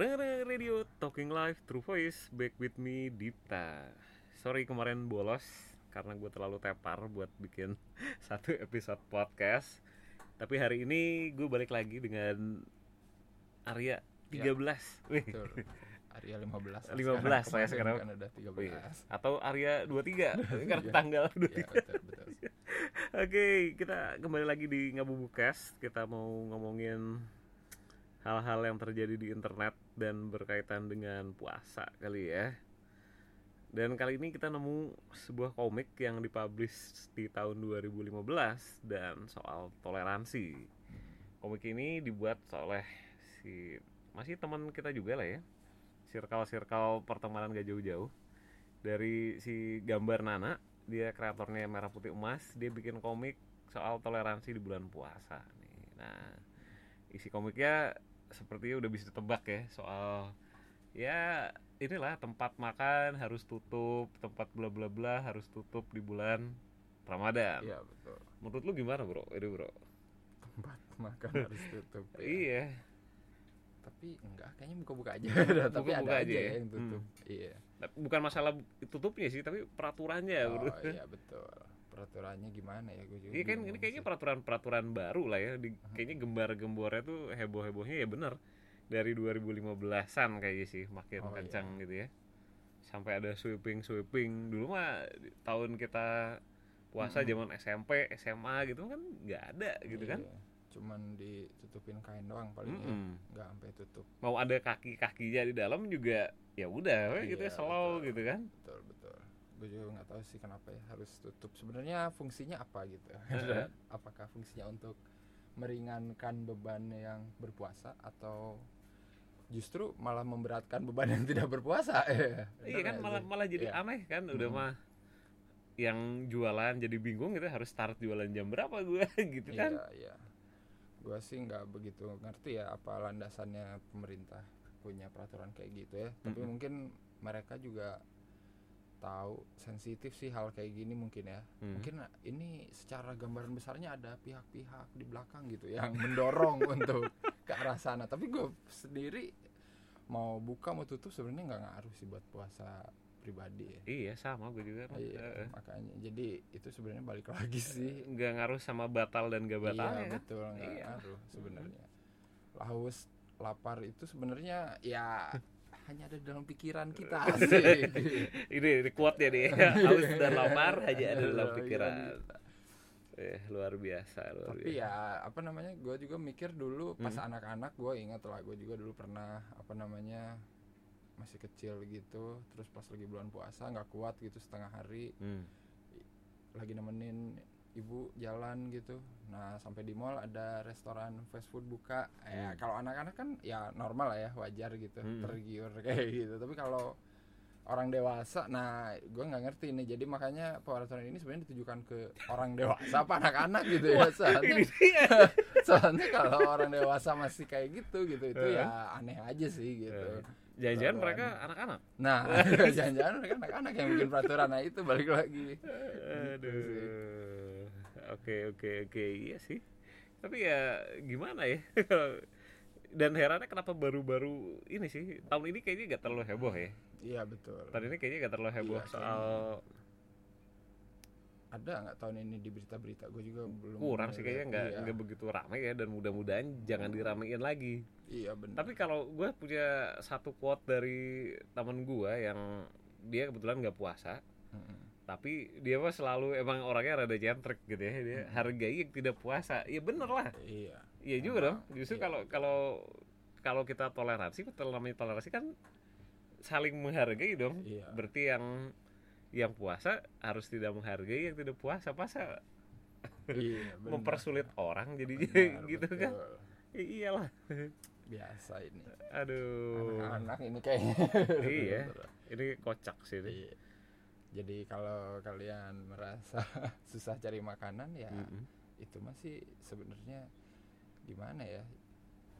Rere Radio Talking Live True Voice Back with me Dipta Sorry kemarin bolos Karena gue terlalu tepar buat bikin satu episode podcast Tapi hari ini gue balik lagi dengan Arya 13 Wih, Betul. Arya 15 15 saya sekarang. kan udah 13 wih. Atau Arya 23 Karena Iya. tanggal 23 ya, betul, betul. Oke, kita kembali lagi di Ngabubukes. Kita mau ngomongin hal-hal yang terjadi di internet dan berkaitan dengan puasa kali ya. Dan kali ini kita nemu sebuah komik yang dipublish di tahun 2015 dan soal toleransi. Komik ini dibuat oleh si masih teman kita juga lah ya. Circle-circle pertemanan gak jauh-jauh. Dari si gambar Nana dia kreatornya merah putih emas dia bikin komik soal toleransi di bulan puasa nih nah isi komiknya sepertinya udah bisa ditebak ya soal ya inilah tempat makan harus tutup tempat bla bla bla harus tutup di bulan Ramadan Iya, betul. menurut lu gimana bro ini bro Tempat makan harus tutup. ya. iya Tapi enggak, kayaknya buka-buka aja. Tapi Buka-buka ada aja aja ya? yang tutup. Iya. bukan masalah tutupnya sih tapi peraturannya Oh, bro iya betul. Peraturannya gimana ya? Gue juga Iya kan ini kayaknya peraturan-peraturan baru lah ya. Di, kayaknya gembar-gembornya tuh heboh-hebohnya ya bener dari 2015-an kayaknya sih makin Oh, kencang gitu ya. Sampai ada sweeping-sweeping. Dulu mah tahun kita puasa zaman SMP, SMA gitu kan nggak ada gitu kan. Iya. Cuman ditutupin kain doang paling ya. Mm-mm. Enggak sampai tutup. Mau ada kaki-kakinya di dalam juga ya udah we, gitu ya Iya, slow betul. gitu kan. Betul, betul. Gue juga nggak tahu sih kenapa ya harus tutup. Sebenarnya fungsinya apa gitu? Apakah fungsinya untuk meringankan beban yang berpuasa atau justru malah memberatkan beban yang tidak berpuasa? Iya Bener kan malah malah jadi Iya. aneh kan udah Mm. mah yang jualan jadi bingung gitu harus start jualan jam berapa gue gitu kan. Iya, iya. Gue sih nggak begitu ngerti ya apa landasannya pemerintah punya peraturan kayak gitu ya. Tapi Mm-mm. mungkin mereka juga tahu sensitif sih hal kayak gini mungkin ya. Hmm. Mungkin ini secara gambaran besarnya ada pihak-pihak di belakang gitu yang mendorong untuk ke arah sana. Tapi gue sendiri mau buka mau tutup sebenarnya nggak ngaruh sih buat puasa pribadi ya. Iya sama gue juga. Iya, Heeh. makanya jadi itu sebenarnya balik lagi sih nggak ngaruh sama batal dan gak batal iya ya betul nggak Iya. ngaruh sebenarnya haus lapar itu sebenarnya ya hanya ada dalam pikiran kita ini, ini quote ya nih haus dan lapar hanya ada dalam Iya, pikiran iya. eh luar biasa luar tapi biasa ya apa namanya gue juga mikir dulu pas Hmm. anak-anak gue ingat lah gue juga dulu pernah apa namanya masih kecil gitu terus pas lagi bulan puasa nggak kuat gitu setengah hari Hmm. lagi nemenin ibu jalan gitu. Nah sampai di mall ada restoran fast food buka. Ya Hmm. kalau anak-anak kan ya normal lah ya wajar gitu Hmm. tergiur kayak gitu. Tapi kalau orang dewasa nah gue nggak ngerti nih. Jadi makanya peraturan ini sebenarnya ditujukan ke orang dewasa apa anak-anak gitu ya soalnya, soalnya kalau orang dewasa masih kayak gitu gitu itu Eh. ya aneh aja sih gitu. Eh. jangan-jangan mereka anak-anak. Nah jangan-jangan mereka anak-anak yang bikin peraturan. Nah itu balik lagi. Aduh oke oke oke. Iya sih. Tapi ya gimana ya? Dan herannya kenapa baru-baru ini sih? Tahun ini kayaknya gak terlalu heboh ya. Iya betul. Tahun ini kayaknya gak terlalu heboh Iya, soal ada nggak tahun ini di berita-berita? Gue juga belum kurang sih kayaknya nggak iya. nggak begitu ramai ya. Dan mudah-mudahan jangan diramein lagi. Iya benar tapi kalau gue punya satu quote dari temen gue yang dia kebetulan nggak puasa. Mm-mm. Tapi dia mah selalu emang orangnya rada jantrek gitu ya dia Hmm. hargai yang tidak puasa iya bener lah iya iya juga dong justru iya, kalau betul. kalau kalau kita toleransi kalau namanya toleransi kan saling menghargai dong iya berarti yang yang puasa harus tidak menghargai yang tidak puasa masa iya benar. mempersulit orang jadi Benar, gitu kan betul. I- iyalah biasa ini aduh anak-anak ini kayaknya Iya. ini kocak sih ini. Iya. Jadi kalau kalian merasa susah cari makanan ya Mm-mm. itu masih sebenarnya gimana ya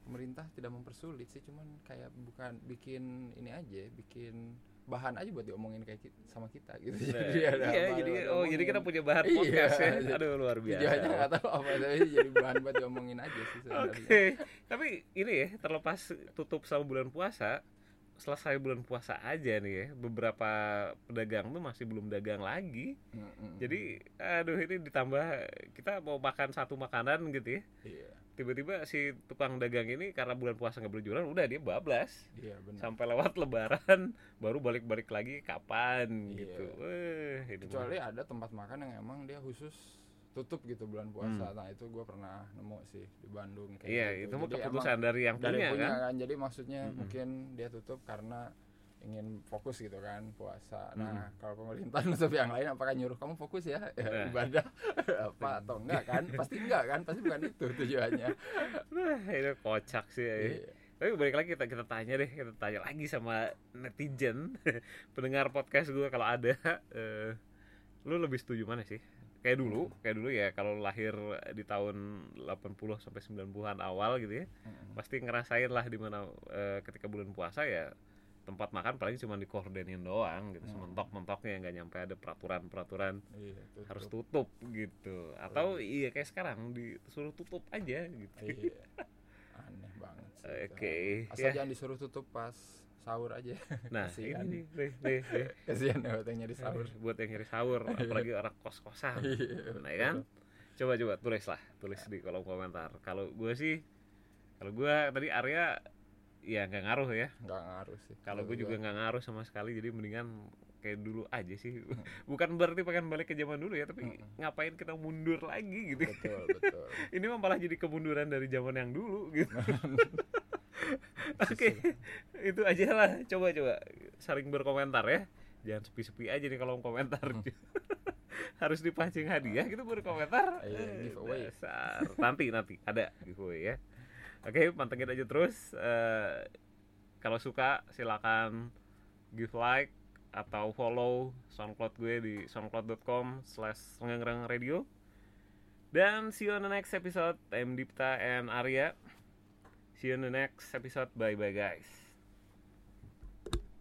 pemerintah tidak mempersulit sih cuman kayak bukan bikin ini aja bikin bahan aja buat diomongin kayak ki- sama kita gitu. Nah, ada iya bahan jadi oh jadi kita punya bahan Iya, podcast ya. jadi- aduh luar biasa. tujuannya nggak tahu apa tapi jadi bahan buat diomongin aja sih sebenarnya. Oke, tapi ini ya terlepas tutup sama bulan puasa, selesai bulan puasa aja nih ya, beberapa pedagang tuh masih belum dagang lagi. Mm-mm. Jadi, aduh ini ditambah kita mau makan satu makanan gitu ya, iya tiba-tiba si tukang dagang ini karena bulan puasa nggak berjualan, udah dia bablas iya benar sampai lewat Lebaran, baru balik-balik lagi kapan Iya. gitu. Wah, mah. kecuali ada tempat makan yang emang dia khusus tutup gitu bulan puasa nah itu gue pernah nemu sih di Bandung kayak Hmm. Iya, gitu. itu mah Jadi keputusan dari yang emang dari punya, punya kan. kan jadi maksudnya Mm-mm. mungkin dia tutup karena ingin fokus gitu kan puasa nah Mm. kalau pemerintah nutup yang lain apakah nyuruh kamu fokus ya, ya Nah. ibadah apa atau enggak kan pasti enggak kan pasti bukan itu tujuannya Wah, itu kocak sih. ya. Tapi balik lagi kita kita tanya deh, kita tanya lagi sama netizen pendengar podcast gue kalau ada eh, lu lebih setuju mana sih? Kayak dulu, kayak dulu ya kalau lahir di tahun 80 sampai 90-an awal gitu ya, Mm-mm. pasti ngerasain lah di mana eh, ketika bulan puasa ya tempat makan paling cuma dikordenin doang gitu, Hmm. sementok-mentoknya nggak nyampe ada peraturan-peraturan Iya, tutup. harus tutup gitu. Atau iya kayak sekarang disuruh tutup aja gitu. Iya. Aneh banget sih. Oke, Asal ya. jangan disuruh tutup pas sahur aja. Nah, Kasihan. ini nih, nih, nih. Kasihan ya buat yang nyari sahur. buat yang nyari sahur apalagi orang kos-kosan Iya, nah, ya kan coba coba tulis lah tulis di kolom komentar kalau gue sih kalau gue tadi Arya ya nggak ngaruh ya Enggak ngaruh sih. kalau gue juga nggak ngaruh sama sekali jadi mendingan kayak dulu aja sih bukan berarti pengen balik ke zaman dulu ya tapi Mm-mm. ngapain kita mundur lagi gitu betul betul. ini malah jadi kemunduran dari zaman yang dulu gitu oke itu aja lah. Coba coba. Saling berkomentar ya. Jangan sepi-sepi aja nih kalau komentar. Harus dipancing hadiah gitu berkomentar. Iya, Eh, giveaway. dasar. nanti nanti. Ada giveaway ya. Oke pantengin aja terus. Eh, kalau suka silakan give like atau follow soundcloud gue di soundcloud.com slash radio. Dan see you on the next episode. I'm Dipta and Arya see you on the next episode. Bye bye guys